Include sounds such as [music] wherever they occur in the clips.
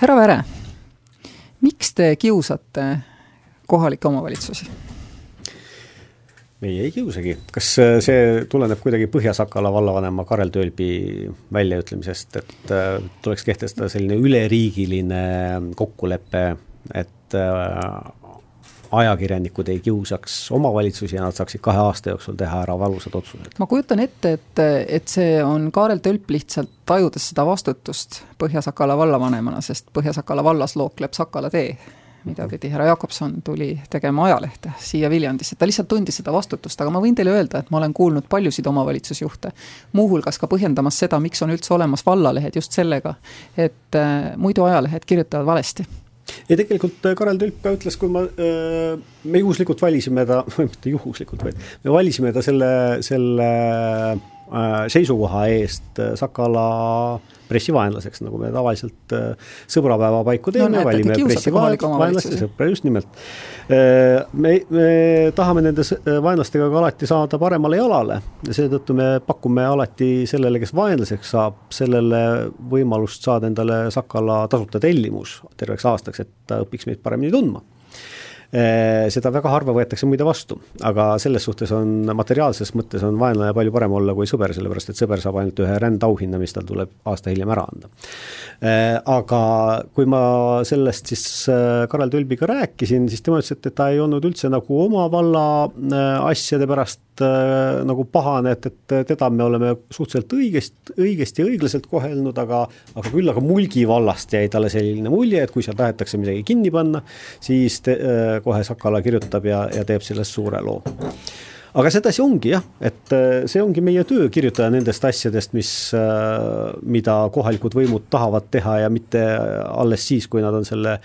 härra Väre, miks te kiusate kohalikke omavalitsusi? meie ei kiusagi, kas äh, see tuleneb kuidagi Põhja-Sakala vallavanema Karel Töölbi väljaütlemisest, et äh, tuleks kehtestada selline üleriigiline kokkulepe, et äh, ajakirjanikud ei kiusaks omavalitsusi ja nad saaksid kahe aasta jooksul teha ära valusad otsused. ma kujutan ette, et, et see on Kaarel Tölp lihtsalt tajudes seda vastutust Põhja-Sakala vallavanemana, sest Põhja-Sakala vallas lookleb Sakala tee. Mida pidi härra Jakobson tuli tegema ajalehte siia Viljandisse, ta lihtsalt tundis seda vastutust, aga ma võin teile öelda, et ma olen kuulnud paljusid omavalitsusjuhte, muuhulgas ka põhjendamas seda, miks on üldse olemas vallalehed just sellega, et äh, muidu ajalehed kirjutavad valesti ei, tegelikult äh, Karel Tülp ka ütles, kui ma, äh, me juhuslikult valisime ta, [laughs] või mitte juhuslikult, vaid me valisime ta selle, selle seisukoha eest Sakala äh, pressivaenlaseks, nagu me tavaliselt äh, sõbrapäeva paiku teeme no,, valime pressivaenlaste sõpra, just nimelt. Äh, me, me tahame nende äh, vaenlastega ka alati saada paremale jalale ja seetõttu me pakume alati sellele, kes vaenlaseks saab, sellele võimalust saada endale Sakala tasuta tellimus terveks aastaks, et ta õpiks meid paremini tundma seda väga harva võetakse muide vastu, aga selles suhtes on materiaalses mõttes on vaenlane palju parem olla kui sõber, sellepärast et sõber saab ainult ühe rändauhinna, mis tal tuleb aasta hiljem ära anda. Eh, aga kui ma sellest siis eh, Karel Tölbiga rääkisin, siis tema ütles, et, et ta ei olnud üldse nagu oma valla asjade pärast äh, nagu pahane, et, et teda me oleme suhteliselt õigest, õigesti ja õiglaselt kohelnud, aga aga küll aga Mulgi vallast jäi talle selline mulje, et kui seal tahetakse midagi kinni panna, siis te, äh, kohe Sakala kirjutab ja, ja teeb sellest suure loo. Aga sedasi ongi jah, et äh, see ongi meie töö, kirjutada nendest asjadest, mis, äh, mida kohalikud võimud tahavad teha ja mitte alles siis, kui nad on selle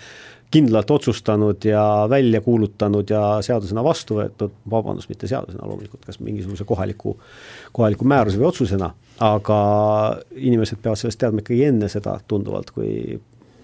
kindlalt otsustanud ja välja kuulutanud ja seadusena vastu võetud, vabandust, mitte seadusena loomulikult, kas mingisuguse kohaliku, kohaliku määruse või otsusena, aga inimesed peavad sellest teadma ikkagi enne seda tunduvalt, kui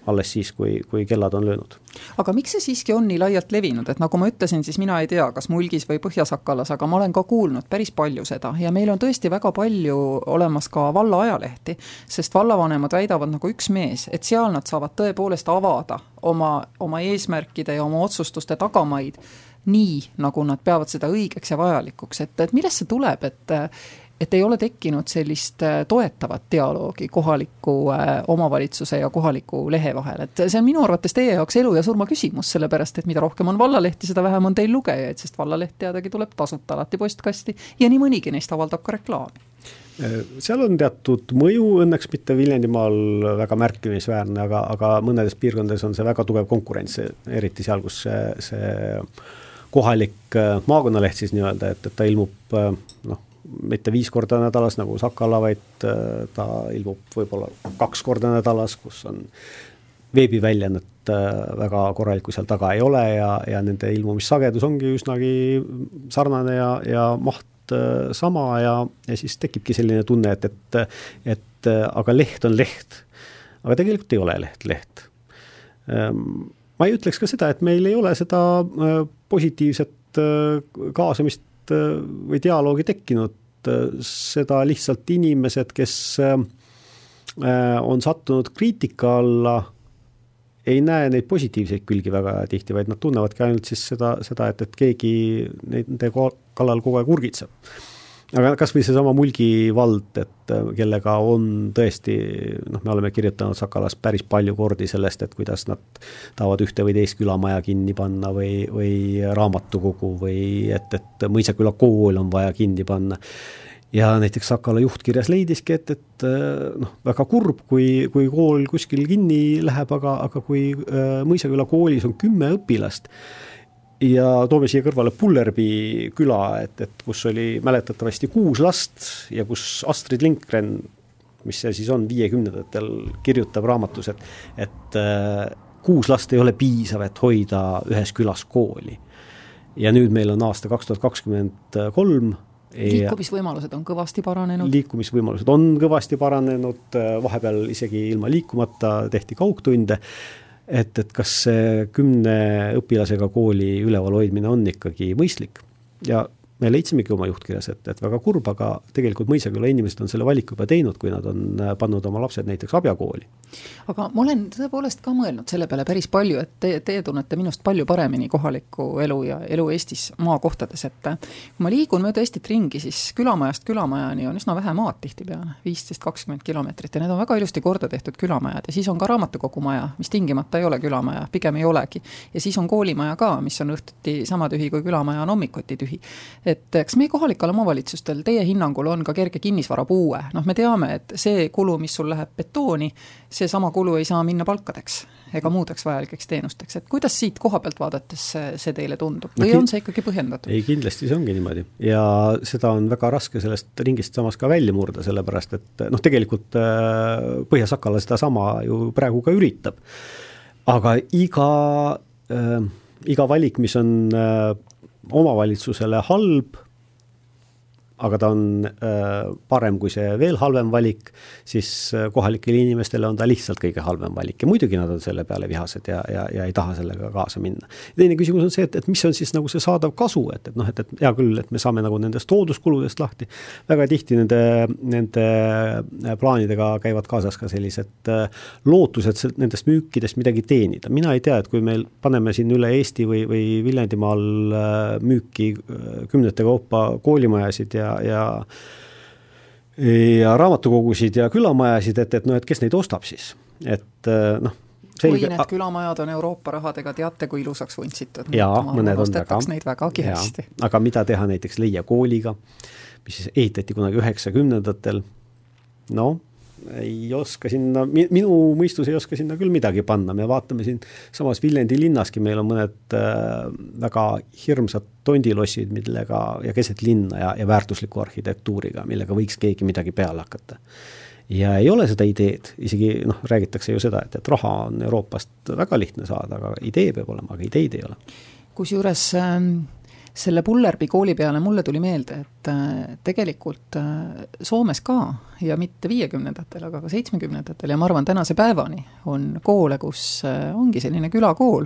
alles siis, kui, kui kellad on löönud. aga miks see siiski on nii laialt levinud, et nagu ma ütlesin, siis mina ei tea, kas Mulgis või Põhja-Sakalas, aga ma olen ka kuulnud päris palju seda. Ja meil on tõesti väga palju olemas ka valla ajalehti, sest vallavanemad väidavad nagu üks mees, et seal nad saavad tõepoolest avada oma, oma eesmärkide ja oma otsustuste tagamaid nii, nagu nad peavad seda õigeks ja vajalikuks, et, et millest see tuleb, et et ei ole tekkinud sellist äh, toetavat dialoogi kohaliku äh, omavalitsuse ja kohaliku lehe vahel, et see on minu arvates teie jaoks elu ja surma küsimus, sellepärast et mida rohkem on vallalehti, seda vähem on teil lugejaid, sest vallaleht teadagi tuleb tasuta alati postkasti ja nii mõnigi neist avaldab ka reklaami. Äh, seal on teatud mõju, õnneks mitte Viljandimaal väga märkimisväärne, aga, aga mõnedes piirkondades on see väga tugev konkurents, eriti seal, kus see, see kohalik maakonnaleht siis nii-öelda, et, et ta ilmub noh, mitte viis korda nädalas nagu Sakala, vaid äh, ta ilmub võib-olla kaks korda nädalas, kus on veebiväljaannet äh, väga korralikku seal taga ei ole ja, ja nende ilmumissagedus ongi üsnagi sarnane ja, ja maht äh, sama ja, ja siis tekibki selline tunne, et, et, et aga leht on leht. aga tegelikult ei ole leht leht. Ähm, ma ei ütleks ka seda, et meil ei ole seda positiivset kaasamist või dialoogi tekkinud, seda lihtsalt inimesed, kes on sattunud kriitika alla, ei näe neid positiivseid külgi väga tihti, vaid nad tunnevadki ainult siis seda, seda, et, et keegi nende kallal kogu aeg urgitseb aga kas või seesama Mulgi vald, et äh, kellega on tõesti noh, me oleme kirjutanud Sakalas päris palju kordi sellest, et kuidas nad tahavad ühte või teist külamaja kinni panna või, või raamatukogu või et, et Mõisaküla kool on vaja kinni panna. Ja näiteks Sakala juhtkirjas leidiski, et, et äh, noh, väga kurb, kui, kui kool kuskil kinni läheb, aga, aga kui äh, Mõisaküla koolis on kümme õpilast ja toome siia kõrvale Pullerbi küla, et, et kus oli mäletatavasti kuus last ja kus Astrid Lindgren, mis see siis on, viiekümnendatel kirjutab raamatus, et, et äh, kuus last ei ole piisav, et hoida ühes külas kooli. ja nüüd meil on aasta kaks tuhat kakskümmend kolm liikumisvõimalused on kõvasti paranenud? liikumisvõimalused on kõvasti paranenud, vahepeal isegi ilma liikumata tehti kaugtunde et, et kas see kümne õpilasega kooli üleval hoidmine on ikkagi mõistlik. Ja me leidsimegi oma juhtkirjas, et, et väga kurb, aga tegelikult Mõisaküla inimesed on selle valiku juba teinud, kui nad on äh, pannud oma lapsed näiteks abjakooli. aga ma olen tõepoolest ka mõelnud selle peale päris palju, et teie, teie tunnete minust palju paremini kohalikku elu ja elu Eestis maakohtades, et kui ma liigun mööda Eestit ringi, siis külamajast külamajani on üsna vähe maad tihtipeale, viisteist, kakskümmend kilomeetrit ja need on väga ilusti korda tehtud külamajad ja siis on ka raamatukogumaja, mis tingimata ei ole külamaja, pigem ei olegi. ja siis on koolimaja ka, mis on õhtuti sama tühi, kui külamaja on hommikuti tühi et kas meie kohalikel omavalitsustel teie hinnangul on ka kerge kinnisvarapuue, noh, me teame, et see kulu, mis sul läheb betooni, seesama kulu ei saa minna palkadeks ega muudeks vajalikeks teenusteks, et kuidas siit koha pealt vaadates see, teile tundub või no, on see ikkagi põhjendatud? ei, kindlasti see ongi niimoodi ja seda on väga raske sellest ringist samas ka välja murda, sellepärast et noh, tegelikult äh, Põhja-Sakala sedasama ju praegu ka üritab. aga iga äh,, iga valik, mis on äh, omavalitsusele halb, aga ta on äh, parem kui see veel halvem valik, siis äh, kohalikele inimestele on ta lihtsalt kõige halvem valik. Ja muidugi nad on selle peale vihased ja, ja, ja ei taha sellega kaasa minna. teine küsimus on see, et, et mis on siis nagu see saadav kasu, et, et noh, et, et hea küll, et me saame nagu nendest hoolduskuludest lahti, väga tihti nende, nende äh, plaanidega käivad kaasas ka sellised lootused nendest müükidest midagi teenida, mina ei tea, et kui meil paneme siin üle Eesti või, või Viljandimaal müüki kümnete kaupa koolimajasid ja ja ja raamatukogusid ja külamajasid, et, et noh, et kes neid ostab siis, et noh, selge. või need külamajad on Euroopa rahadega teate kui ilusaks vuntsitud. jaa, mõned on väga. neid väga kihvasti. aga mida teha näiteks Leia kooliga, mis siis ehitati kunagi üheksakümnendatel, noh ei oska sinna, minu mõistus ei oska sinna küll midagi panna, me vaatame siin samas Viljandi linnaski, meil on mõned äh, väga hirmsad tondilossid, millega ja keset linna ja, ja väärtusliku arhitektuuriga, millega võiks keegi midagi peale hakata. ja ei ole seda ideed, isegi noh, räägitakse ju seda, et, et raha on Euroopast väga lihtne saada, aga idee peab olema, aga ideid ei ole. kusjuures ähm selle Pullerbi kooli peale mulle tuli meelde, et äh, tegelikult äh, Soomes ka ja mitte viiekümnendatel, aga ka seitsmekümnendatel ja ma arvan, tänase päevani on koole, kus äh, ongi selline külakool,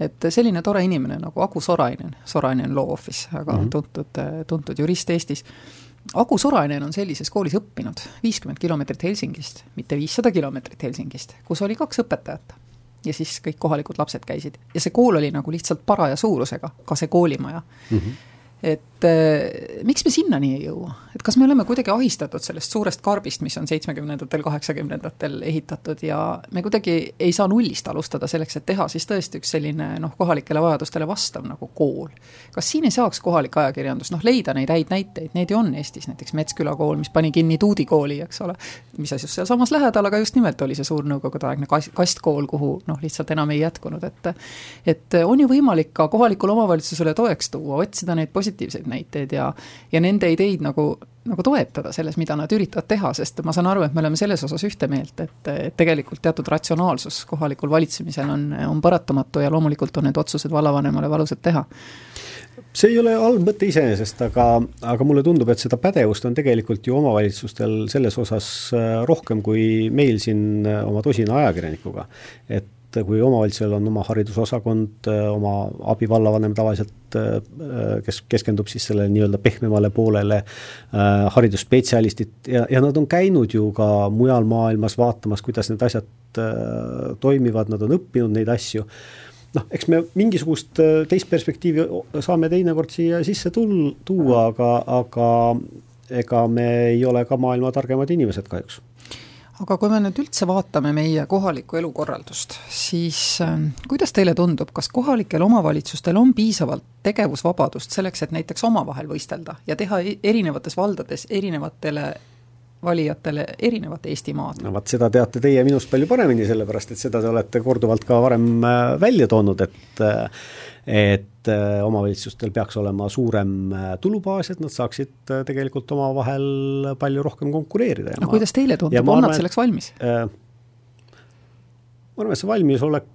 et selline tore inimene nagu Aku Sorainen, Sorainen Law Office, väga mm -hmm. tuntud, tuntud jurist Eestis, Aku Sorainen on sellises koolis õppinud viiskümmend kilomeetrit Helsingist, mitte viissada kilomeetrit Helsingist, kus oli kaks õpetajat ja siis kõik kohalikud lapsed käisid. ja see kool oli nagu lihtsalt paraja suurusega, ka see koolimaja mm. -hmm et äh, miks me sinnani ei jõua, et kas me oleme kuidagi ahistatud sellest suurest karbist, mis on seitsmekümnendatel, kaheksakümnendatel ehitatud ja me kuidagi ei saa nullist alustada selleks, et teha siis tõesti üks selline noh, kohalikele vajadustele vastav nagu kool. kas siin ei saaks kohalik ajakirjandus noh, leida neid häid näiteid, neid ju on Eestis, näiteks Metsküla kool, mis pani kinni Tuudi kooli, eks ole, mis asjus sealsamas lähedal, aga just nimelt oli see suur nõukogudeaegne kast, kastkool, kuhu noh, lihtsalt enam ei jätkunud, et et on ju võimalik ka kohalikule omavalitsusele toeks tuua, otsida neid positiivseid positiivseid näiteid ja ja nende ideid nagu, nagu toetada selles, mida nad üritavad teha, sest ma saan aru, et me oleme selles osas ühte meelt, et, et tegelikult teatud ratsionaalsus kohalikul valitsemisel on, on paratamatu ja loomulikult on need otsused vallavanemale valusad teha see ei ole halb mõte iseenesest, aga, aga mulle tundub, et seda pädevust on tegelikult ju omavalitsustel selles osas äh, rohkem kui meil siin äh, oma tosina ajakirjanikuga. et et kui omavalitsusel on oma haridusosakond, oma abivallavanem tavaliselt, kes keskendub siis sellele nii-öelda pehmemale poolele, haridusspetsialistid ja, ja nad on käinud ju ka mujal maailmas vaatamas, kuidas need asjad toimivad, nad on õppinud neid asju. Noh, eks me mingisugust teist perspektiivi saame teinekord siia sisse tul-, tuua, aga, aga ega me ei ole ka maailma targemad inimesed kahjuks aga kui me nüüd üldse vaatame meie kohalikku elukorraldust, siis äh, kuidas teile tundub, kas kohalikel omavalitsustel on piisavalt tegevusvabadust selleks, et näiteks omavahel võistelda ja teha e-, erinevates valdades erinevatele valijatele erinevat Eestimaad. no vot, seda teate teie minust palju paremini, sellepärast et seda te olete korduvalt ka varem äh, välja toonud, et äh, et äh, omavalitsustel peaks olema suurem tulubaas, et nad saaksid tegelikult omavahel palju rohkem konkureerida. no ma, kuidas teile tundub, on nad selleks valmis äh,? ma arvan, et see valmisolek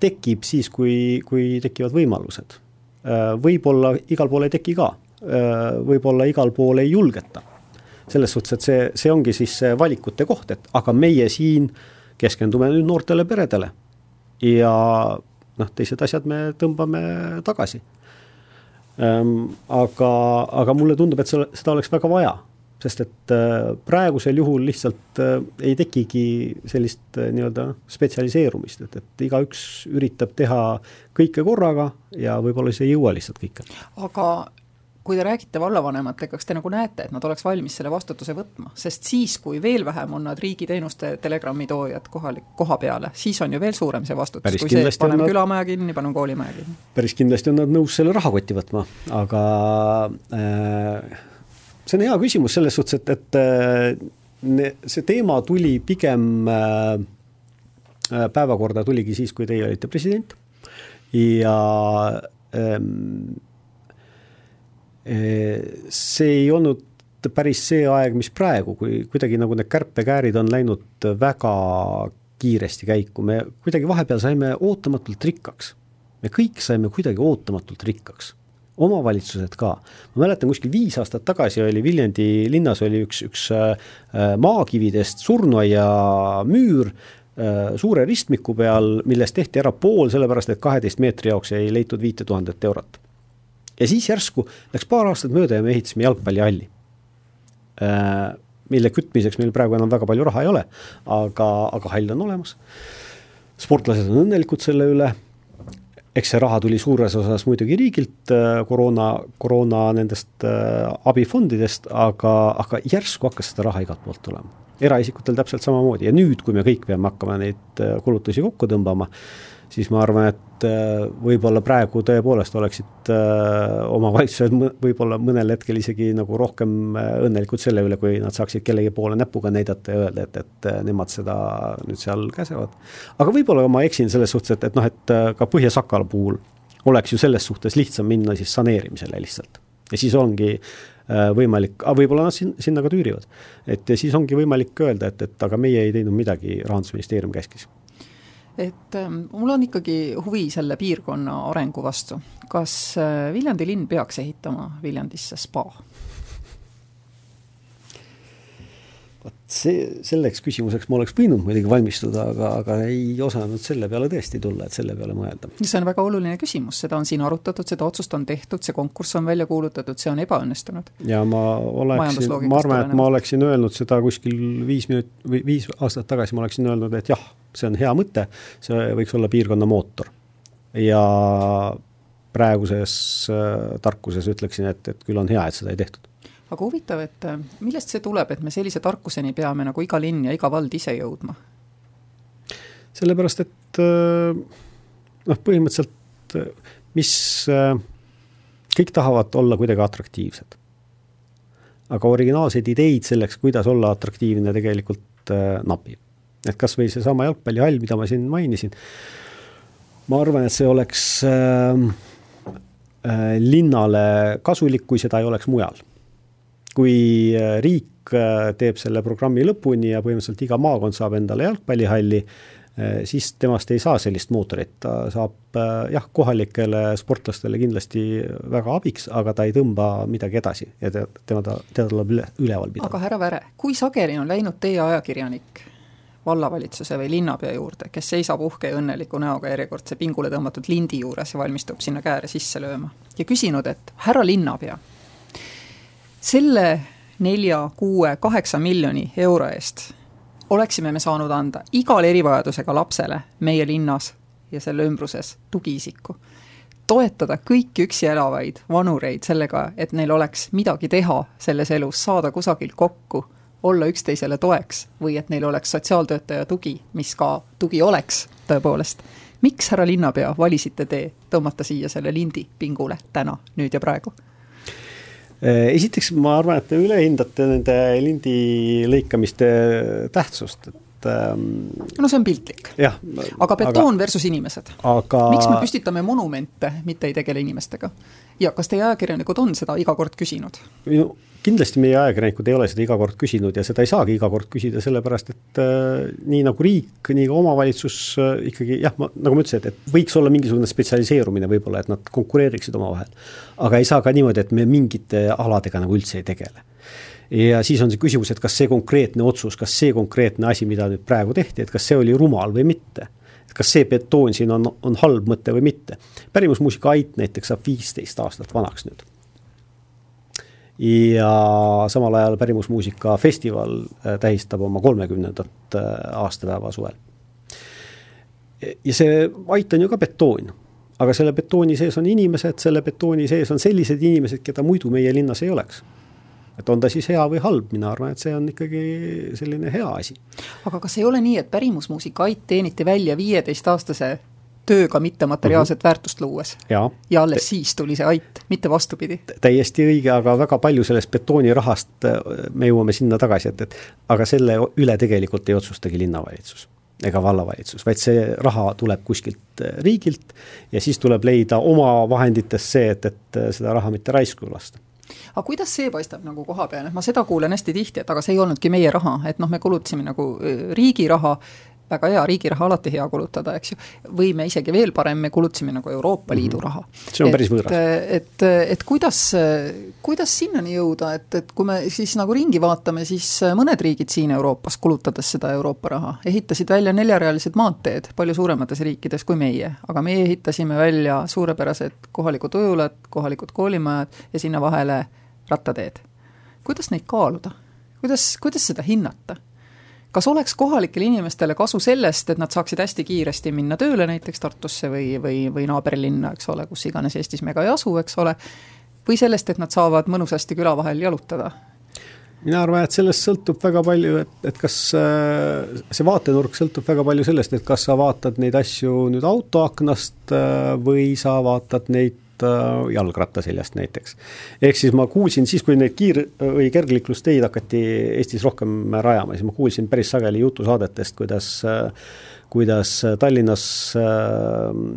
tekib siis, kui, kui tekivad võimalused. Võib-olla igal pool ei teki ka, võib-olla igal pool ei julgeta. Selles suhtes, et see, see ongi siis see valikute koht, et aga meie siin keskendume nüüd noortele peredele ja noh, teised asjad me tõmbame tagasi. ähm,. aga, aga mulle tundub, et seda, seda oleks väga vaja sest et äh, praegusel juhul lihtsalt äh, ei tekigi sellist äh, nii-öelda spetsialiseerumist, et, et igaüks üritab teha kõike korraga ja võib-olla siis ei jõua lihtsalt kõike. aga kui te räägite vallavanematega, kas te nagu näete, et nad oleks valmis selle vastutuse võtma, sest siis, kui veel vähem on nad riigiteenuste telegrammi toojad kohalik, koha peale, siis on ju veel suurem see vastutus, kui see, paneme nad, külamaja kinni, paneme koolimaja kinni. päris kindlasti on nad nõus selle rahakotti võtma, aga äh, see on hea küsimus selles suhtes, et, et äh, see teema tuli pigem äh, päevakorda tuligi siis, kui teie olite president ja ähm, see ei olnud päris see aeg, mis praegu, kui kuidagi nagu need kärpekäärid on läinud väga kiiresti käiku, me kuidagi vahepeal saime ootamatult rikkaks. me kõik saime kuidagi ootamatult rikkaks omavalitsused ka. ma mäletan, kuskil viis aastat tagasi oli Viljandi linnas oli üks, üks äh, maakividest surnuaia müür äh, suure ristmiku peal, millest tehti ära pool, sellepärast et kaheteist meetri jaoks ei leitud viite tuhandet eurot. Ja siis järsku läks paar aastat mööda ja me ehitasime jalgpallihalli äh, mille kütmiseks meil praegu enam väga palju raha ei ole, aga, aga hall on olemas. sportlased on õnnelikud selle üle eks see raha tuli suures osas muidugi riigilt, äh, koroona, koroona nendest äh, abifondidest, aga, aga järsku hakkas seda raha igalt poolt tulema. eraisikutel täpselt samamoodi ja nüüd, kui me kõik peame hakkama neid äh, kulutusi kokku tõmbama, siis ma arvan, et äh, võib-olla praegu tõepoolest oleksid äh, omavalitsused võib-olla mõnel hetkel isegi nagu rohkem äh, õnnelikud selle üle, kui nad saaksid kellegi poole näpuga näidata ja öelda, et, et nemad seda nüüd seal käsevad. aga võib-olla ma eksin selles suhtes, et, et noh, et ka Põhja-Sakala puhul oleks ju selles suhtes lihtsam minna siis saneerimisele lihtsalt. ja siis ongi võimalik, võib-olla nad sin-, sinna ka tüürivad. et ja siis ongi võimalik öelda, et, et aga meie ei teinud midagi, Rahandusministeerium käskis et ähm, mul on ikkagi huvi selle piirkonna arengu vastu. kas äh, Viljandi linn peaks ehitama Viljandisse spa? Vot see, selleks küsimuseks ma oleks võinud muidugi valmistuda, aga, aga ei osanud selle peale tõesti tulla, et selle peale mõelda. see on väga oluline küsimus, seda on siin arutatud, seda otsust on tehtud, see konkurss on välja kuulutatud, see on ebaõnnestunud. ja ma oleksin, ma arvan, et ma oleksin öelnud seda kuskil viis minut- või viis aastat tagasi ma oleksin öelnud, et jah, see on hea mõte, see võiks olla piirkonna mootor. ja praeguses äh, tarkuses ütleksin, et, et küll on hea, et seda ei tehtud aga huvitav, et äh, millest see tuleb, et me sellise tarkuseni peame nagu iga linn ja iga vald ise jõudma? sellepärast, et äh, noh, põhimõtteliselt mis, kõik tahavad olla kuidagi atraktiivsed. aga originaalseid ideid selleks, kuidas olla atraktiivne, tegelikult napib et kas või seesama jalgpallihall, mida ma siin mainisin, ma arvan, et see oleks äh, äh, linnale kasulik, kui seda ei oleks mujal. Kui äh, riik äh, teeb selle programmi lõpuni ja põhimõtteliselt iga maakond saab endale jalgpallihalli, äh, siis temast ei saa sellist mootorit, ta saab jah, kohalikele sportlastele kindlasti väga abiks, aga ta ei tõmba midagi edasi ja te, tema, ta, teda tuleb üle, üleval pidada. aga härra Väre, kui sageli on läinud teie ajakirjanik vallavalitsuse või linnapea juurde, kes seisab uhke ja õnneliku näoga järjekordse pingule tõmmatud lindi juures ja valmistub sinna kääre sisse lööma. ja küsinud, et härra linnapea, selle nelja, kuue, kaheksa miljoni euro eest oleksime me saanud anda igale erivajadusega lapsele meie linnas ja selle ümbruses tugiisiku. toetada kõiki üksi elavaid vanureid sellega, et neil oleks midagi teha selles elus, saada kusagilt kokku olla üksteisele toeks või et neil oleks sotsiaaltöötaja tugi, mis ka tugi oleks tõepoolest. miks, härra linnapea, valisite te tõmmata siia selle lindi pingule täna, nüüd ja praegu? Äh, esiteks ma arvan, et te ülehindate nende lindi lõikamiste tähtsust, et ähm, no see on piltlik. aga betoon aga, versus inimesed aga.... miks me püstitame monumente, mitte ei tegele inimestega? ja kas teie ajakirjanikud on seda iga kord küsinud? Kindlasti meie ajakirjanikud ei ole seda iga kord küsinud ja seda ei saagi iga kord küsida, sellepärast et äh, nii nagu riik, nii ka omavalitsus äh, ikkagi jah, ma nagu ma ütlesin, et, et võiks olla mingisugune spetsialiseerumine võib-olla, et nad konkureeriksid omavahel. aga ei saa ka niimoodi, et me mingite aladega nagu üldse ei tegele. ja siis on see küsimus, et kas see konkreetne otsus, kas see konkreetne asi, mida nüüd praegu tehti, et kas see oli rumal või mitte kas see betoon siin on, on halb mõte või mitte. pärimusmuusika ait näiteks saab viisteist aastat vanaks nüüd. Ja samal ajal pärimusmuusika festival äh, tähistab oma kolmekümnendat äh, aastapäeva suvel. ja see ait on ju ka betoon aga selle betooni sees on inimesed, selle betooni sees on sellised inimesed, keda muidu meie linnas ei oleks et on ta siis hea või halb, mina arvan, et see on ikkagi selline hea asi. aga kas ei ole nii, et pärimusmuusika ait teeniti välja viieteistaastase tööga mittemateriaalset mm -hmm. väärtust luues? ja, alles siis tuli see ait, mitte vastupidi? täiesti õige, aga väga palju sellest betoonirahast äh, me jõuame sinna tagasi, et, et aga selle üle tegelikult ei otsustagi linnavalitsus ega vallavalitsus, vaid see raha tuleb kuskilt äh, riigilt ja siis tuleb leida oma vahenditest see, et, et äh, seda raha mitte raisku lasta aga kuidas see paistab nagu koha peal, et ma seda kuulen hästi tihti, et aga see ei olnudki meie raha, et noh, me kulutasime nagu riigi raha, väga hea, riigi raha alati hea kulutada, eks ju, või me isegi veel parem, me kulutasime nagu Euroopa Liidu mhm. raha. see on et, päris võõras. et, et kuidas, kuidas sinnani jõuda, et, et kui me siis nagu ringi vaatame, siis mõned riigid siin Euroopas, kulutades seda Euroopa raha, ehitasid välja neljarealised maanteed palju suuremates riikides kui meie, aga meie ehitasime välja suurepärased kohalikud ujulad, kohalikud koolimajad ja sinna vahele rattateed. kuidas neid kaaluda? kuidas, kuidas seda hinnata? Kas oleks kohalikele inimestele kasu sellest, et nad saaksid hästi kiiresti minna tööle näiteks Tartusse või, või, või naaberlinna, eks ole, kus iganes Eestis me ka ei asu, eks ole, või sellest, et nad saavad mõnusasti küla vahel jalutada? mina arvan, et sellest sõltub väga palju, et, et kas äh, see vaatenurk sõltub väga palju sellest, et kas sa vaatad neid asju nüüd autoaknast äh, või sa vaatad neid jalgratta seljast näiteks. ehk siis ma kuulsin siis, kui neid kiir- või kergliiklusteid hakati Eestis rohkem rajama, siis ma kuulsin päris sageli jutusaadetest, kuidas äh, kuidas Tallinnas äh,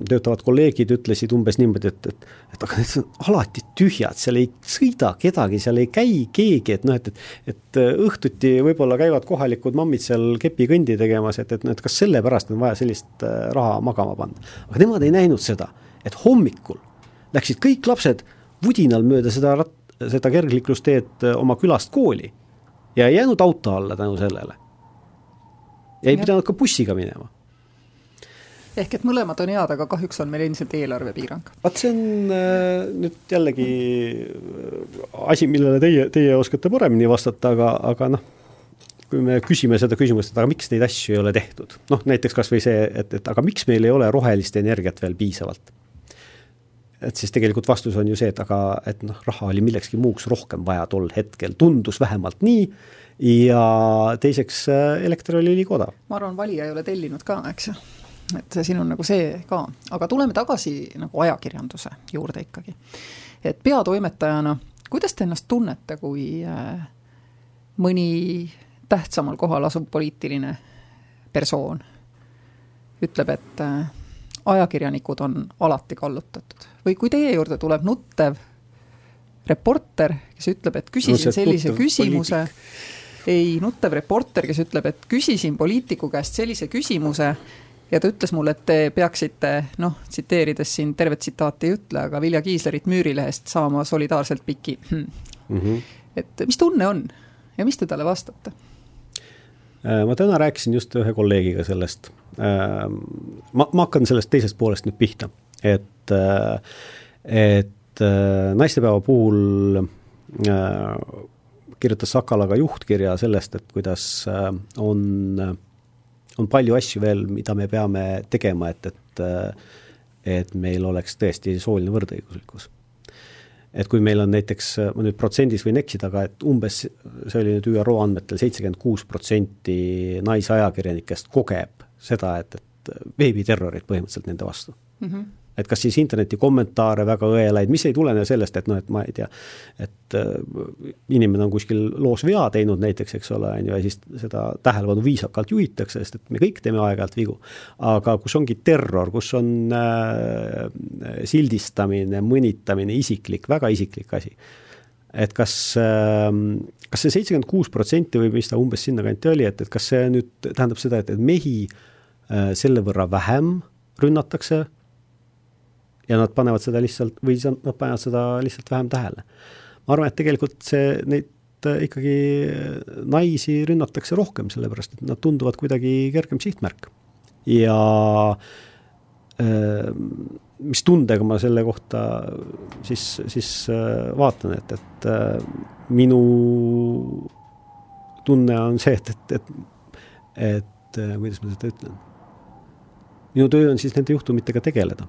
töötavad kolleegid ütlesid umbes niimoodi, et, et et aga need on alati tühjad, seal ei sõida kedagi, seal ei käi keegi, et noh, et, et et õhtuti võib-olla käivad kohalikud mammid seal kepikõndi tegemas, et, et noh, et kas sellepärast on vaja sellist raha magama panna. aga nemad ei näinud seda, et hommikul läksid kõik lapsed vudinal mööda seda rat-, seda kergliiklusteed äh, oma külast kooli ja ei jäänud auto alla tänu sellele. ja ei pidanud ka bussiga minema ehk et mõlemad on head, aga kahjuks on meil endiselt eelarvepiirang. vaat see on äh, nüüd jällegi äh, asi, millele teie, teie oskate paremini vastata, aga, aga noh, kui me küsime seda küsimust, et aga miks neid asju ei ole tehtud, noh näiteks kas või see, et, et aga miks meil ei ole rohelist energiat veel piisavalt et siis tegelikult vastus on ju see, et aga, et noh, raha oli millekski muuks rohkem vaja tol hetkel, tundus vähemalt nii, ja teiseks, äh, elekter oli liiga odav. ma arvan, valija ei ole tellinud ka, eks ju. et siin on nagu see ka, aga tuleme tagasi nagu ajakirjanduse juurde ikkagi. et peatoimetajana, kuidas te ennast tunnete, kui äh, mõni tähtsamal kohal asuv poliitiline persoon ütleb, et äh, ajakirjanikud on alati kallutatud. või kui teie juurde tuleb nuttev reporter, kes ütleb, et küsisin no, sellise küsimuse, ei, nuttev reporter, kes ütleb, et küsisin poliitiku käest sellise küsimuse ja ta ütles mulle, et te peaksite noh, tsiteerides siin tervet tsitaati ei ütle, aga Vilja Kiislerit Müürilehest saama solidaarselt piki hmm.. Mm -hmm. et mis tunne on ja mis te talle vastate? Äh, ma täna rääkisin just ühe kolleegiga sellest. Äh, ma, ma hakkan sellest teisest poolest nüüd pihta, et, äh, et naistepäeva puhul kirjutas Sakala ka juhtkirja sellest, et kuidas on, on palju asju veel, mida me peame tegema, et, et et meil oleks tõesti sooline võrdõiguslikkus. Et kui meil on näiteks, ma nüüd protsendis võin eksida, aga et umbes, see oli nüüd ÜRO andmetel, seitsekümmend kuus protsenti naisajakirjanikest kogeb seda, et, et veebiterrorit põhimõtteliselt nende vastu mm. -hmm et kas siis interneti kommentaare väga õelaid, mis ei tulene sellest, et noh, et ma ei tea, et äh, inimene on kuskil loos vea teinud näiteks, eks ole, on ju, ja siis seda tähelepanu viisakalt juhitakse, sest et me kõik teeme aeg-ajalt vigu. aga kus ongi terror, kus on äh, sildistamine, mõnitamine, isiklik, väga isiklik asi. et kas äh,, kas see seitsekümmend kuus protsenti või mis ta umbes sinnakanti oli, et, et kas see nüüd tähendab seda, et, et mehi äh, selle võrra vähem rünnatakse ja nad panevad seda lihtsalt, või nad panevad seda lihtsalt vähem tähele. ma arvan, et tegelikult see, neid äh, ikkagi naisi rünnatakse rohkem, sellepärast et nad tunduvad kuidagi kergem sihtmärk. ja äh, mis tundega ma selle kohta siis, siis äh, vaatan, et, et minu tunne on see, et, et, et, et kuidas ma seda ütlen, minu töö on siis nende juhtumitega tegeleda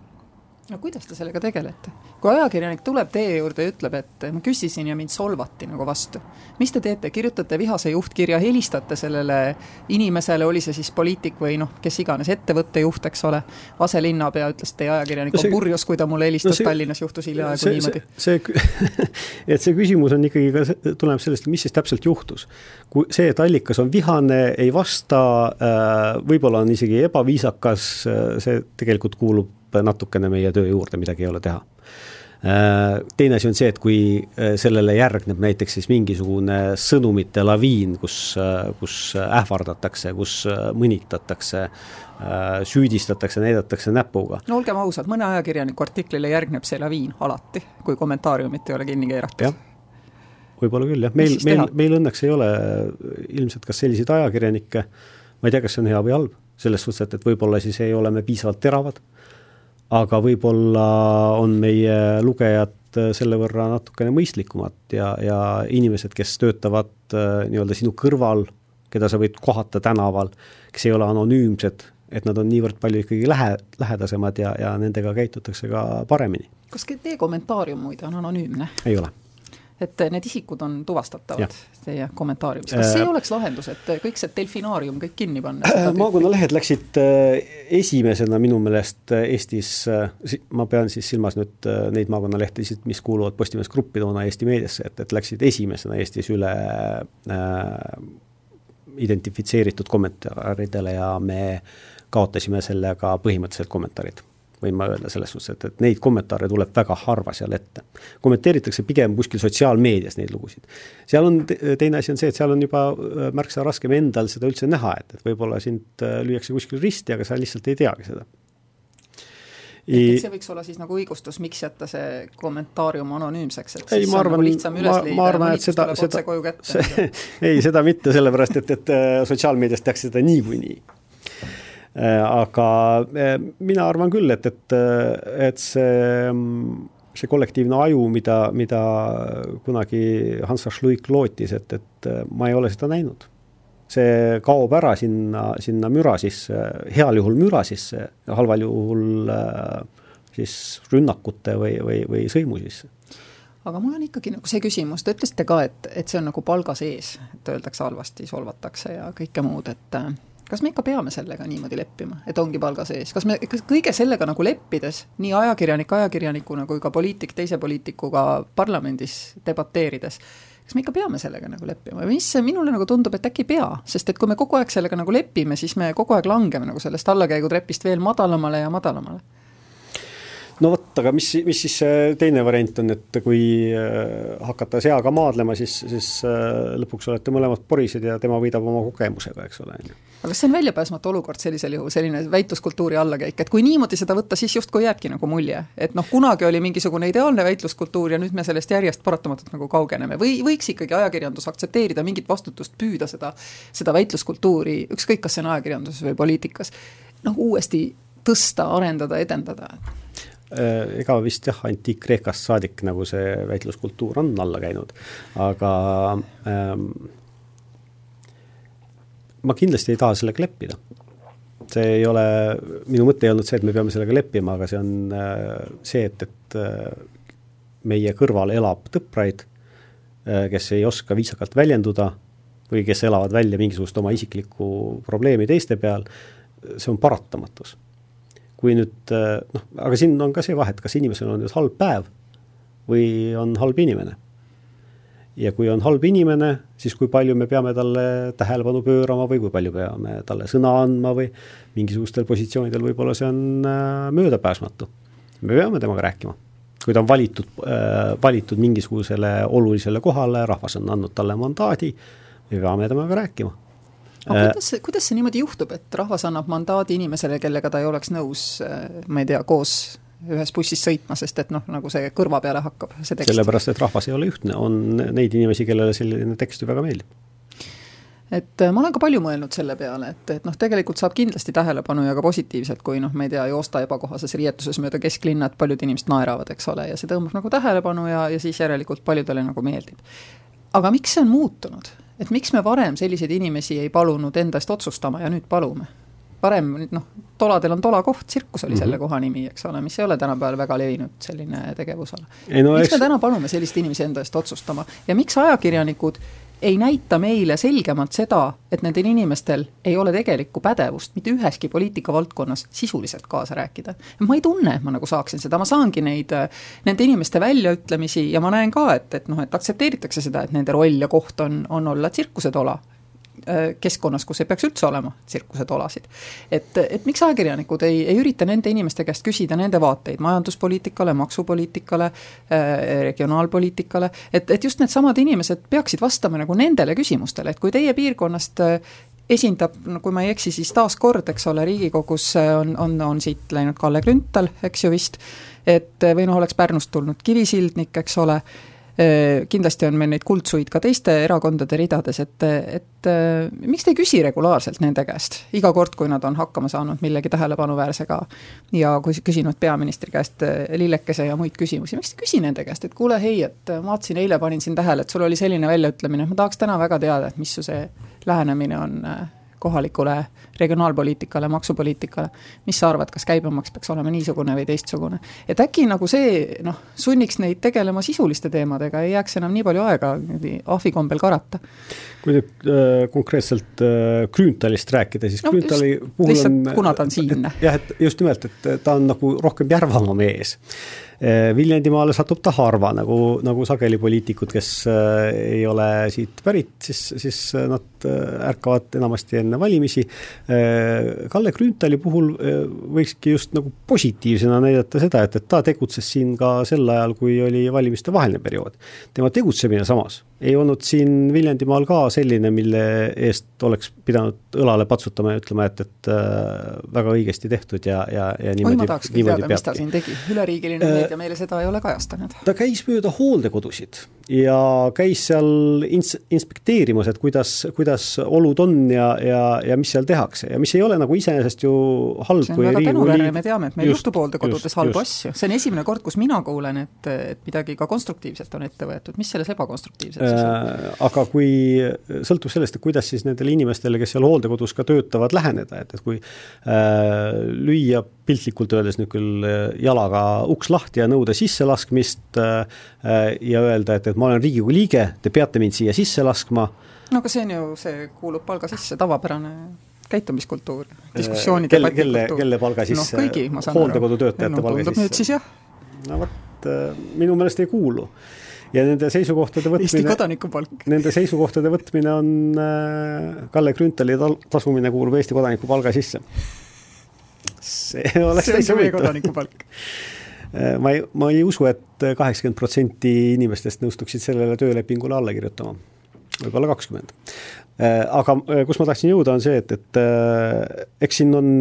no kuidas te sellega tegelete? kui ajakirjanik tuleb teie juurde ja ütleb, et ma küsisin ja mind solvati nagu vastu, mis te teete, kirjutate vihase juhtkirja, helistate sellele inimesele, oli see siis poliitik või noh, kes iganes, ettevõtte juht, eks ole, aselinnapea ütles, et teie ajakirjanik no see, on purjus, kui ta mulle helistas no see, Tallinnas, juhtus hiljaaegu see, niimoodi. see, see, [laughs] et see küsimus on ikkagi ka, tuleneb sellest, mis siis täpselt juhtus. kui see, et allikas on vihane, ei vasta, äh, võib-olla on isegi ebaviisakas, äh, see tegelikult kuulub natukene meie töö juurde, midagi ei ole teha. Äh, teine asi on see, et kui äh, sellele järgneb näiteks siis mingisugune sõnumite laviin, kus, äh, kus ähvardatakse, kus mõnitatakse, süüdistatakse, näidatakse näpuga. no olgem ausad, mõne ajakirjaniku artiklile järgneb see laviin alati, kui kommentaariumit ei ole kinni keeratud. Võib-olla küll jah, meil, meil, meil õnneks ei ole ilmselt kas selliseid ajakirjanikke, ma ei tea, kas see on hea või halb, selles suhtes, et, et võib-olla siis ei ole me piisavalt teravad aga võib-olla on meie lugejad äh, selle võrra natukene mõistlikumad ja, ja inimesed, kes töötavad äh, nii-öelda sinu kõrval, keda sa võid kohata tänaval, kes ei ole anonüümsed, et nad on niivõrd palju ikkagi lähe, lähedasemad ja, ja nendega käitutakse ka paremini. kas teie kommentaarium muide on anonüümne? ei ole et need isikud on tuvastatavad teie kommentaariumis, kas see äh, oleks lahendus, et kõik see delfinaarium kõik kinni panna? Äh, maakonnalehed läksid äh, esimesena minu meelest Eestis, ma pean siis silmas nüüd neid maakonnalehtesid, mis kuuluvad Postimees Gruppi toona Eesti meediasse, et, et läksid esimesena Eestis üle äh, identifitseeritud kommentaaridele ja me kaotasime sellega põhimõtteliselt kommentaarid võin ma öelda selles suhtes, et, et neid kommentaare tuleb väga harva seal ette. kommenteeritakse pigem kuskil sotsiaalmeedias neid lugusid. seal on, teine asi on see, et seal on juba äh, märksa raskem endal seda üldse näha, et, et võib-olla sind äh, lüüakse kuskil risti, aga sa lihtsalt ei teagi seda et see võiks olla siis nagu õigustus, miks jätta see kommentaarium anonüümseks, et ei, siis ma arvan, nagu lihtsam üles leida ma arvan, et seda, seda, see, [laughs] ei, seda mitte, sellepärast et, et äh, sotsiaalmeedias tehakse seda niikuinii Äh, aga äh, mina arvan küll, et, et, äh, et see, see kollektiivne aju, mida, mida kunagi Hans Schluik lootis, et, et ma ei ole seda näinud. see kaob ära sinna, sinna müra sisse, heal juhul müra sisse, halval juhul siis rünnakute või, või, või sõimu sisse aga mul on ikkagi nagu see küsimus, te ütlesite ka, et, et see on nagu palga sees, et öeldakse halvasti, solvatakse ja kõike muud, et kas me ikka peame sellega niimoodi leppima, et ongi palga sees, kas me, kas kõige sellega nagu leppides, nii ajakirjanik ajakirjanikuna kui ka poliitik teise poliitikuga parlamendis debateerides, kas me ikka peame sellega nagu leppima? Või mis minule nagu tundub, et äkki ei pea, sest et kui me kogu aeg sellega nagu lepime, siis me kogu aeg langeme nagu sellest allakäigutrepist veel madalamale ja madalamale no vot, aga mis, mis siis see teine variant on, et kui äh, hakata seaga maadlema, siis, siis äh, lõpuks olete mõlemad porised ja tema võidab oma kogemusega, eks ole, aga kas see on väljapääsmatu olukord sellisel juhul, selline väitluskultuuri allakäik, et kui niimoodi seda võtta, siis justkui jääbki nagu mulje, et noh, kunagi oli mingisugune ideaalne väitluskultuur ja nüüd me sellest järjest paratamatult nagu kaugeneme. Või võiks ikkagi ajakirjandus aktsepteerida mingit vastutust, püüda seda, seda väitluskultuuri, ükskõik, kas see on ajakirjanduses või poliitikas, noh, uuesti tõsta, arendada, edendada ega vist jah, Antiik-Kreekast saadik nagu see väitluskultuur on alla käinud, aga ähm, ma kindlasti ei taha sellega leppida. see ei ole, minu mõte ei olnud see, et me peame sellega leppima, aga see on äh, see, et, et äh, meie kõrval elab tõpraid, kes ei oska viisakalt väljenduda või kes elavad välja mingisugust oma isiklikku probleemi teiste peal, see on paratamatus kui nüüd eh, noh, aga siin on ka see vahe, et kas inimesel on nüüd halb päev või on halb inimene. ja kui on halb inimene, siis kui palju me peame talle tähelepanu pöörama või kui palju peame talle sõna andma või mingisugustel positsioonidel võib-olla see on äh, möödapääsmatu. me peame temaga rääkima. kui ta on valitud äh,, valitud mingisugusele olulisele kohale, rahvas on andnud talle mandaadi, me peame temaga rääkima aga äh, kuidas see, kuidas see niimoodi juhtub, et rahvas annab mandaadi inimesele, kellega ta ei oleks nõus, äh, ma ei tea, koos ühes bussis sõitma, sest et noh, nagu see kõrva peale hakkab, see tekst. sellepärast, et rahvas ei ole ühtne, on neid inimesi, kellele selline tekst ju väga meeldib et ma olen ka palju mõelnud selle peale, et, et noh, tegelikult saab kindlasti tähelepanu ja ka positiivselt, kui noh, ma ei tea, joosta ebakohases riietuses mööda kesklinna, et paljud inimesed naeravad, eks ole, ja see tõmbab nagu tähelepanu ja, ja siis järelikult paljudele nagu meeldib. aga miks see on muutunud? Et miks me varem selliseid inimesi ei palunud enda eest otsustama ja nüüd palume? varem noh, toladel on tolakoht, tsirkus oli mm -hmm. selle koha nimi, eks ole, mis ei ole tänapäeval väga levinud selline tegevusala. No, miks eks... me täna palume selliseid inimesi enda eest otsustama ja miks ajakirjanikud ei näita meile selgemalt seda, et nendel inimestel ei ole tegelikku pädevust mitte üheski poliitikavaldkonnas sisuliselt kaasa rääkida. ma ei tunne, et ma nagu saaksin seda, ma saangi neid, nende inimeste väljaütlemisi ja ma näen ka, et, et noh, et aktsepteeritakse seda, et nende roll ja koht on, on olla tsirkusetola Äh, keskkonnas, kus ei peaks üldse olema tsirkusetolasid. et, et miks ajakirjanikud ei, ei ürita nende inimeste käest küsida nende vaateid majanduspoliitikale, maksupoliitikale, äh, regionaalpoliitikale, et, et just needsamad inimesed peaksid vastama nagu nendele küsimustele, et kui teie piirkonnast äh, esindab, no kui ma ei eksi, siis taaskord, eks ole, Riigikogus on, on, on siit läinud Kalle Grünthal, eks ju vist, et või noh, oleks Pärnust tulnud Kivisildnik, eks ole, Äh, kindlasti on meil neid kuldsuid ka teiste erakondade ridades, et, et miks te ei küsi regulaarselt nende käest, iga kord, kui nad on hakkama saanud millegi tähelepanuväärsega ja kui küsinud peaministri käest lillekese ja muid küsimusi, miks te ei küsi nende käest, et kuule, hei, et ma vaatasin eile, panin siin tähele, et sul oli selline väljaütlemine, ma tahaks täna väga teada, et mis su see lähenemine on kohalikule regionaalpoliitikale, maksupoliitikale, mis sa arvad, kas käibemaks peaks olema niisugune või teistsugune? et äkki nagu see noh, sunniks neid tegelema sisuliste teemadega, ei jääks enam nii palju aega ahvikombel karata. kui nüüd äh, konkreetselt äh, Grünthalist rääkida, siis no, Grünthali puhul on kuna ta on siinne. jah, et just nimelt, et ta on nagu rohkem Järvamaa mees Viljandimaale satub ta harva, nagu, nagu sageli poliitikud, kes eh, ei ole siit pärit, siis, siis nad eh, ärkavad enamasti enne valimisi. Kalle Grünthali puhul võikski just nagu positiivsena näidata seda, et, et ta tegutses siin ka sel ajal, kui oli valimiste vaheline periood. tema tegutsemine samas ei olnud siin Viljandimaal ka selline, mille eest oleks pidanud õlale patsutama ja ütlema, et, et äh, väga õigesti tehtud ja, ja, ja niimoodi. oi, ma tahaks küll teada, mis ta siin tegi, üleriigiline äh, meedia meile seda ei ole kajastanud. ta käis mööda hooldekodusid ja käis seal ins-, inspekteerimas, et kuidas, kuidas olud on ja, ja, ja mis seal tehakse ja mis ei ole nagu iseenesest ju halb. see on väga tänuväärne, me teame, et meil juhtub hooldekodudes halbu asju, see on esimene kord, kus mina kuulen, et, et midagi ka konstruktiivset on ette võetud, mis selles ebakonstruktiivset siis on? Äh, aga kui, sõltub sellest, et kuidas siis nendele inimestele, kes seal hooldekodus ka töötavad, läheneda, et, et kui äh, lüüa piltlikult öeldes nüüd küll äh, jalaga uks lahti ja nõuda sisselaskmist äh, äh, ja öelda, et, et ma olen Riigikogu liige, te peate mind siia sisse laskma. no aga see on ju, see kuulub palga sisse, tavapärane käitumiskultuur, diskussiooni kelle, kelle, kelle palga sisse no,? aru. hooldekodutöötajate no, palga sisse? nüüd siis jah. no vot, minu meelest ei kuulu ja nende seisukohtade võtmine. Nende seisukohtade võtmine on äh, Kalle Grünthali tasumine kuulub Eesti kodanikupalga sisse. see oleks täitsa huvitav. äh, ma ei, ma ei usu, et kaheksakümmend protsenti inimestest nõustuksid sellele töölepingule alla kirjutama. võib-olla kakskümmend. Äh, aga kus ma tahtsin jõuda, on see, et, et eks siin on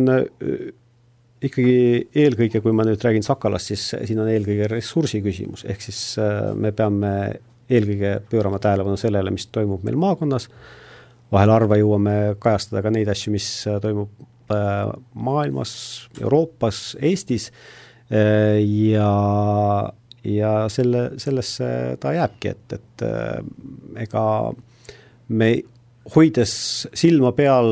ikkagi eelkõige, kui ma nüüd räägin Sakalast, siis siin on eelkõige ressursi küsimus, ehk siis äh, me peame eelkõige pöörama tähelepanu sellele, mis toimub meil maakonnas, vahel harva jõuame kajastada ka neid asju, mis äh, toimub äh, maailmas, Euroopas, Eestis. Ja, ja selle, sellesse ta jääbki, et, et ega me hoides silma peal,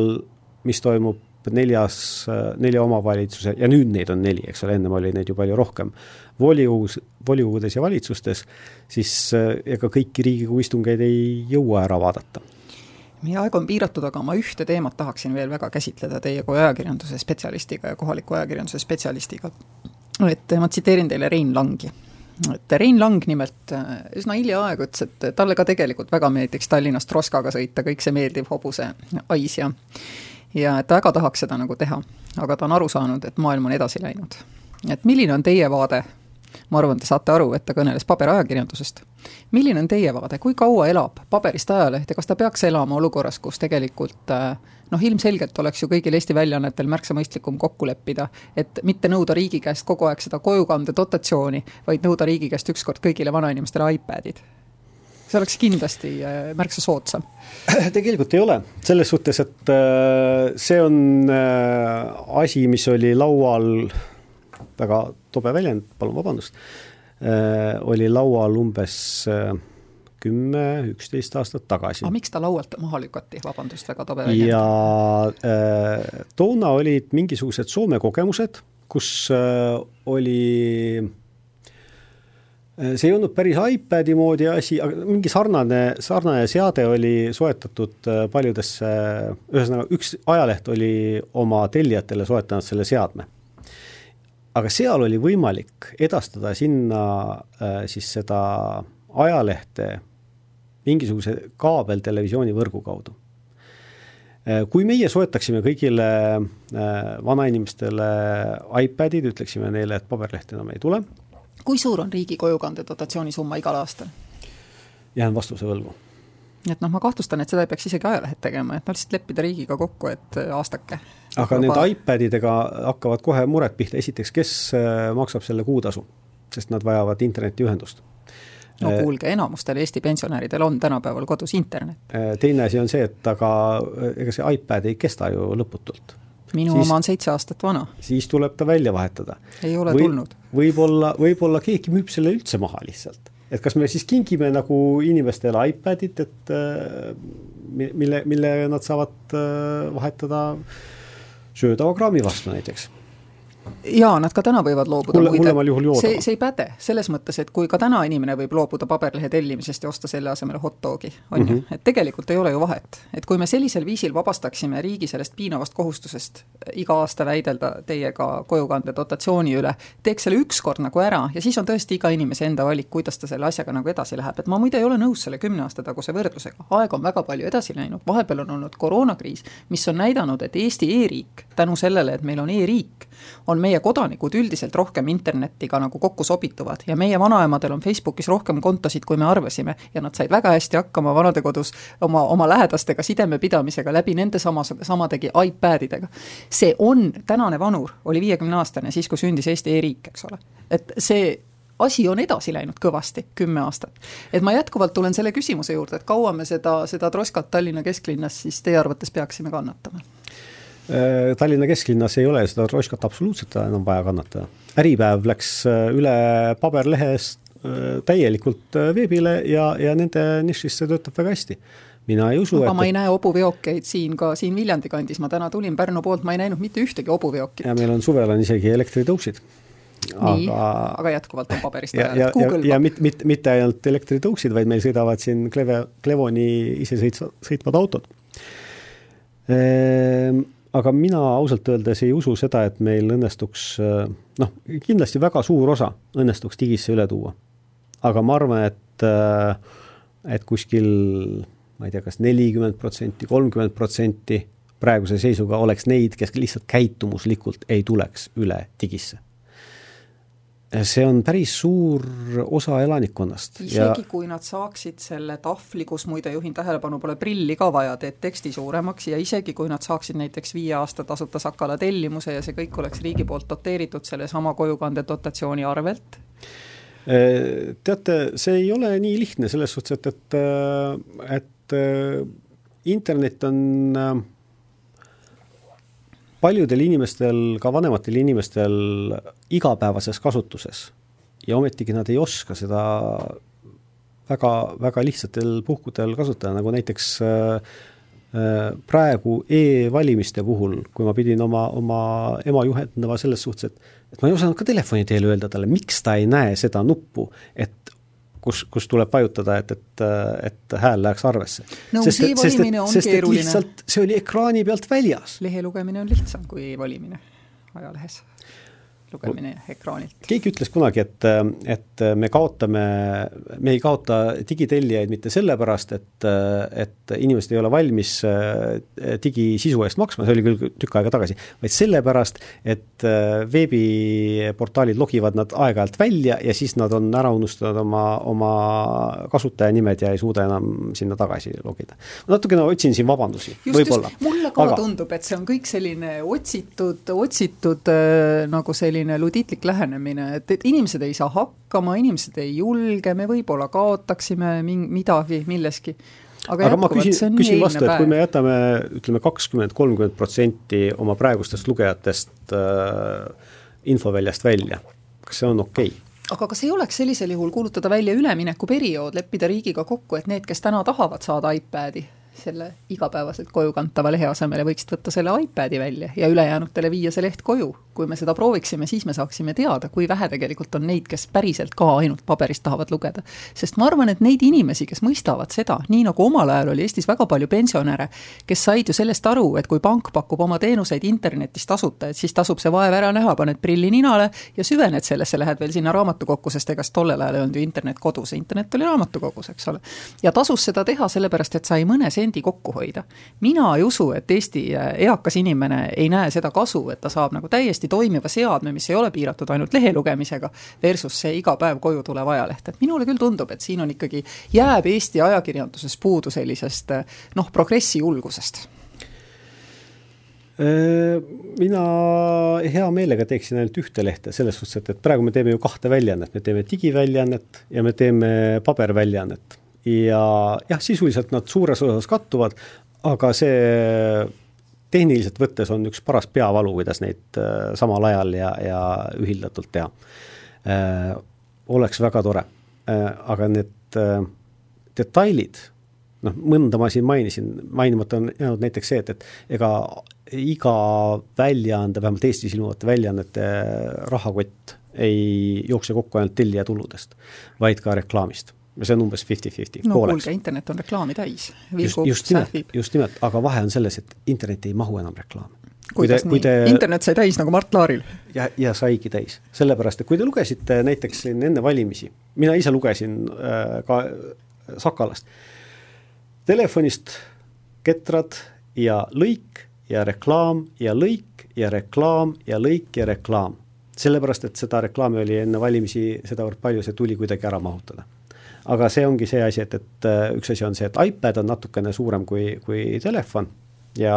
mis toimub neljas, nelja omavalitsuse ja nüüd neid on neli, eks ole, ennem oli neid ju palju rohkem, volikogus, volikogudes ja valitsustes, siis eh, ega kõiki Riigikogu istungeid ei jõua ära vaadata meie aeg on piiratud, aga ma ühte teemat tahaksin veel väga käsitleda teie kui ajakirjanduse spetsialistiga ja kohaliku ajakirjanduse spetsialistiga. et ma tsiteerin teile Rein Langi. et Rein Lang nimelt eh, üsna hiljaaegu ütles, et talle ka tegelikult väga meeldiks Tallinnast Roskaga sõita, kõik see meeldiv hobuse hais ja ja et väga tahaks seda nagu teha. aga ta on aru saanud, et maailm on edasi läinud. et milline on teie vaade, ma arvan, te saate aru, et ta kõneles paberajakirjandusest, milline on teie vaade, kui kaua elab paberist ajaleht ja kas ta peaks elama olukorras, kus tegelikult äh, noh, ilmselgelt oleks ju kõigil Eesti väljaannetel märksa mõistlikum kokku leppida, et mitte nõuda riigi käest kogu aeg seda kojukande dotatsiooni, vaid nõuda riigi käest ükskord kõigile vanainimestele iPadid see oleks kindlasti äh, märksa soodsam. [clears throat] tegelikult ei ole, selles suhtes, et äh, see on äh, asi, mis oli laual, väga tobe väljend, palun vabandust, oli laual umbes kümme, üksteist aastat tagasi. aga miks ta laualt maha lükati, vabandust, väga tobe väljend? ja toona olid mingisugused Soome kogemused, kus oli see ei olnud päris iPadi moodi asi, aga mingi sarnane, sarnane seade oli soetatud äh, paljudesse, ühesõnaga üks ajaleht oli oma tellijatele soetanud selle seadme. aga seal oli võimalik edastada sinna äh, siis seda ajalehte mingisuguse kaabeltelevisiooni võrgu kaudu. kui meie soetaksime kõigile vanainimestele iPadid, ütleksime neile, et paberleht enam ei tule kui suur on riigi kojukande dotatsiooni summa igal aastal? jään vastuse võlgu. et noh, ma kahtlustan, et seda ei peaks isegi ajalehed tegema, et no lihtsalt leppida riigiga kokku, et äh, aastake. aga Juba... nende iPadidega hakkavad kohe mured pihta, esiteks, kes äh, maksab selle kuutasu, sest nad vajavad internetiühendust no äh, kuulge, enamustel Eesti pensionäridel on tänapäeval kodus internet. teine asi on see, et aga ega see iPad ei kesta ju lõputult minu siis, oma on seitse aastat vana. siis tuleb ta välja vahetada. ei ole või, tulnud. võib-olla, võib-olla keegi müüb selle üldse maha lihtsalt. et kas me siis kingime nagu inimestele iPadid, et äh, mille, mille nad saavad äh, vahetada söödava kraami vastu näiteks jaa, nad ka täna võivad loobuda Hulle, joodava. see, see ei päde, selles mõttes, et kui ka täna inimene võib loobuda paberlehe tellimisest ja osta selle asemel hot dogi, on ju, mhm. et tegelikult ei ole ju vahet. et kui me sellisel viisil vabastaksime riigi sellest piinavast kohustusest iga aasta väidelda teiega kojukande dotatsiooni üle, teeks selle ükskord nagu ära ja siis on tõesti iga inimese enda valik, kuidas ta selle asjaga nagu edasi läheb, et ma muide ei ole nõus selle kümne aasta taguse võrdlusega, aeg on väga palju edasi läinud, vahepeal on olnud koroonakriis, mis on näidanud, et Eesti e-riik tänu sellele, et meil on e-riik, on meie kodanikud üldiselt rohkem internetiga nagu kokku sobituvad ja meie vanaemadel on Facebookis rohkem kontosid, kui me arvasime ja nad said väga hästi hakkama vanadekodus oma, oma lähedastega sideme pidamisega läbi nende sama, samadegi iPadidega. see on, tänane vanur oli viiekümneaastane siis, kui sündis Eesti e-riik, eks ole. et see asi on edasi läinud kõvasti, kümme aastat. et ma jätkuvalt tulen selle küsimuse juurde, et kaua me seda, seda troskat Tallinna kesklinnas siis teie arvates peaksime kannatama? Äh, Tallinna kesklinnas ei ole seda roškat absoluutselt enam vaja kannatada. äripäev läks äh, üle paberlehest äh, täielikult veebile ja, ja nende nišis see töötab väga hästi mina ei usu, aga et ma ei näe hobuveokeid siin ka, siin Viljandi kandis, ma täna tulin Pärnu poolt, ma ei näinud mitte ühtegi hobuveokit. ja meil on suvel on isegi elektritõuksid. nii aga..., aga jätkuvalt on paberist ja, ja, ja, ja mitte, mitte, mitte ainult elektritõuksid, vaid meil sõidavad siin Kleve, Clevoni isesõitvad, sõitvad autod ehm, aga mina ausalt öeldes ei usu seda, et meil õnnestuks noh, kindlasti väga suur osa õnnestuks digisse üle tuua. aga ma arvan, et, et kuskil ma ei tea kas, kas nelikümmend protsenti, kolmkümmend protsenti praeguse seisuga oleks neid, kes lihtsalt käitumuslikult ei tuleks üle digisse see on päris suur osa elanikkonnast. isegi ja... kui nad saaksid selle tahvli, kus muide juhin tähelepanu, pole prilli ka vaja, teed teksti suuremaks ja isegi kui nad saaksid näiteks viie aasta tasuta Sakala tellimuse ja see kõik oleks riigi poolt doteeritud sellesama kojukande dotatsiooni arvelt? Äh, teate, see ei ole nii lihtne selles suhtes, et, et, äh, et äh, internet on paljudel inimestel, ka vanematel inimestel igapäevases kasutuses. Ja ometigi nad ei oska seda väga, väga lihtsatel puhkudel kasutada, nagu näiteks äh, äh, praegu e-valimiste puhul, kui ma pidin oma, oma ema juhendama selles suhtes, et et ma ei osanud ka telefoni teel öelda talle, miks ta ei näe seda nuppu, et kus, kus tuleb vajutada, et, et, et hääl läheks arvesse. no sest, see valimine on sest, keeruline. see oli ekraani pealt väljas. lehe lugemine on lihtsam kui valimine ajalehes lugemine ekraanilt. keegi ütles kunagi, et, et me kaotame, me ei kaota digitellijaid mitte sellepärast, et, et inimesed ei ole valmis äh, digisisu eest maksma, see oli küll tükk aega tagasi, vaid sellepärast, et äh, veebiportaalid logivad nad aeg-ajalt välja ja siis nad on ära unustanud oma, oma kasutajanimed ja ei suuda enam sinna tagasi logida. natukene otsin siin vabandusi, võib-olla. mulle ka Aga... tundub, et see on kõik selline otsitud, otsitud äh, nagu selline selline ludiitlik lähenemine, et, et inimesed ei saa hakkama, inimesed ei julge, me võib-olla kaotaksime ming-, midagi milleski aga, aga ma küsin, küsin vastu, et kui me jätame ütleme kakskümmend, kolmkümmend protsenti oma praegustest lugejatest äh, infoväljast välja, kas see on okei okay?? aga kas ei oleks sellisel juhul kuulutada välja üleminekuperiood, leppida riigiga kokku, et need, kes täna tahavad saada iPadi, selle igapäevaselt koju kantava lehe asemele võiksid võtta selle iPadi välja ja ülejäänutele viia see leht koju. kui me seda prooviksime, siis me saaksime teada, kui vähe tegelikult on neid, kes päriselt ka ainult paberist tahavad lugeda. sest ma arvan, et neid inimesi, kes mõistavad seda, nii nagu omal ajal oli Eestis väga palju pensionäre, kes said ju sellest aru, et kui pank pakub oma teenuseid internetis tasuta, et siis tasub see vaev ära näha, paned prilli ninale ja süvened sellesse, lähed veel sinna raamatukokku, sest ega tollel ajal ei olnud ju internet kodus, internet oli raamatukogus, eks ole. ja tasus seda teha, sellepärast et sai mõne sendi sendi kokku hoida. mina ei usu, et Eesti äh, eakas inimene ei näe seda kasu, et ta saab nagu täiesti toimiva seadme, mis ei ole piiratud ainult lehe lugemisega, versus see iga päev koju tulev ajaleht, et minule küll tundub, et siin on ikkagi, jääb Eesti ajakirjanduses puudu sellisest äh, noh, progressi julgusest. Äh, mina hea meelega teeksin ainult ühte lehte, selles suhtes, et, et praegu me teeme ju kahte väljaannet, me teeme digiväljaannet ja me teeme paberväljaannet ja jah, sisuliselt nad suures osas kattuvad, aga see tehniliselt võttes on üks paras peavalu, kuidas neid äh, samal ajal ja, ja ühildatult teha äh,. oleks väga tore äh,, aga need äh, detailid, noh, mõnda ma siin mainisin, mainimata on jäänud näiteks see, et, et ega iga väljaande, vähemalt Eestis ilmuvate väljaannete rahakott ei jookse kokku ainult tellija tuludest, vaid ka reklaamist see on umbes fifty-fifty. no pooleks. kuulge, internet on reklaami täis. just, just nimelt, just nimelt, aga vahe on selles, et internet ei mahu enam reklaami. kuidas nii? Te... internet sai täis nagu Mart Laaril? ja, ja saigi täis, sellepärast et kui te lugesite näiteks siin enne valimisi, mina ise lugesin äh, ka Sakalast, telefonist ketrad ja lõik ja reklaam ja lõik ja reklaam ja lõik ja reklaam. sellepärast, et seda reklaami oli enne valimisi sedavõrd palju, see tuli kuidagi ära mahutada aga see ongi see asi, et, et äh, üks asi on see, et iPad on natukene suurem kui, kui telefon ja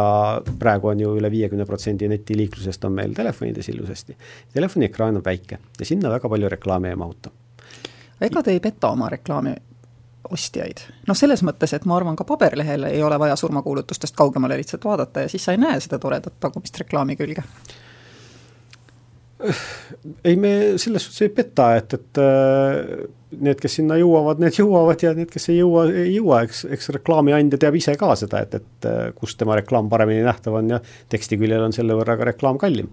praegu on ju üle viiekümne protsendi netiliiklusest on meil telefonides ilusasti. Telefoni ekraan on väike ja sinna väga palju reklaami ei mahuta. ega te ei peta oma reklaami ostjaid. noh, selles mõttes, et ma arvan, ka paberlehel ei ole vaja surmakuulutustest kaugemale lihtsalt vaadata ja siis sa ei näe seda toredat tagumist reklaami külge ei, me selles suhtes ei peta, et, et äh, need, kes sinna jõuavad, need jõuavad ja need, kes ei jõua, ei jõua, eks, eks reklaamiandja teab ise ka seda, et, et äh, kus tema reklaam paremini nähtav on ja teksti küljel on selle võrra ka reklaam kallim.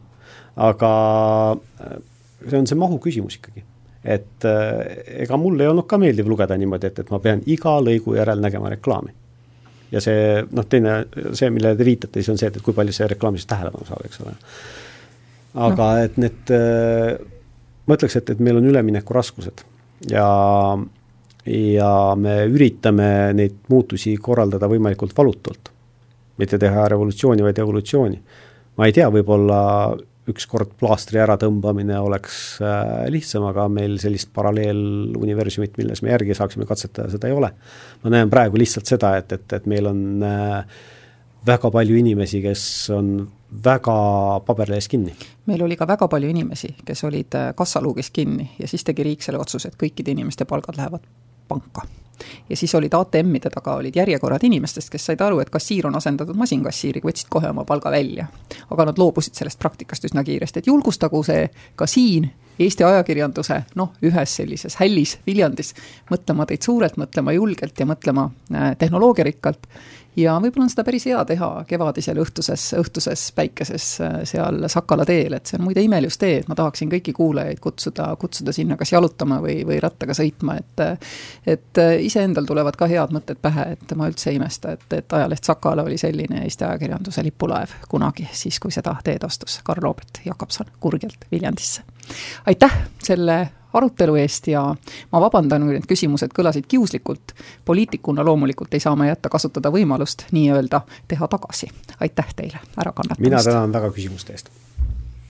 aga äh, see on see mahu küsimus ikkagi. et ega mul ei olnud ka meeldiv lugeda niimoodi, et, et ma pean iga lõigu järel nägema reklaami. ja see noh, teine, see, millele te viitate, siis on see, et, et kui palju see reklaamis tähelepanu saab, eks ole aga no. et need, äh, ma ütleks, et, et meil on üleminekuraskused ja, ja me üritame neid muutusi korraldada võimalikult valutult. mitte teha revolutsiooni, vaid evolutsiooni. ma ei tea, võib-olla ükskord plaastri äratõmbamine oleks äh, lihtsam, aga meil sellist paralleeluniversumit, milles me järgi saaksime katsetada, seda ei ole. ma näen praegu lihtsalt seda, et, et, et meil on äh, väga palju inimesi, kes on väga paberlehes kinni. meil oli ka väga palju inimesi, kes olid äh, kassaluugis kinni ja siis tegi riik selle otsuse, et kõikide inimeste palgad lähevad panka. ja siis olid ATM-ide taga olid järjekorrad inimestest, kes said aru, et kassiir on asendatud masinkassiiriga, võtsid kohe oma palga välja. aga nad loobusid sellest praktikast üsna kiiresti, et julgustagu see ka siin Eesti ajakirjanduse noh, ühes sellises hällis Viljandis mõtlema teid suurelt, mõtlema julgelt ja mõtlema äh, tehnoloogiarikkalt ja võib-olla on seda päris hea teha kevadisel õhtuses, õhtuses päikeses äh, seal Sakala teel, et see on muide imelius tee, et ma tahaksin kõiki kuulajaid kutsuda, kutsuda sinna kas jalutama või, või rattaga sõitma, et et äh, iseendal tulevad ka head mõtted pähe, et ma üldse ei imesta, et, et ajaleht Sakala oli selline Eesti ajakirjanduse lipulaev kunagi, siis kui seda teed astus Karl-Robert Jakobson Kurgjalt Viljandisse. aitäh selle arutelu eest ja ma vabandan, kui need küsimused kõlasid kiuslikult, poliitikuna loomulikult ei saa ma jätta kasutada võimalust nii-öelda teha tagasi. aitäh teile ärakannatamast! mina tänan väga küsimuste eest!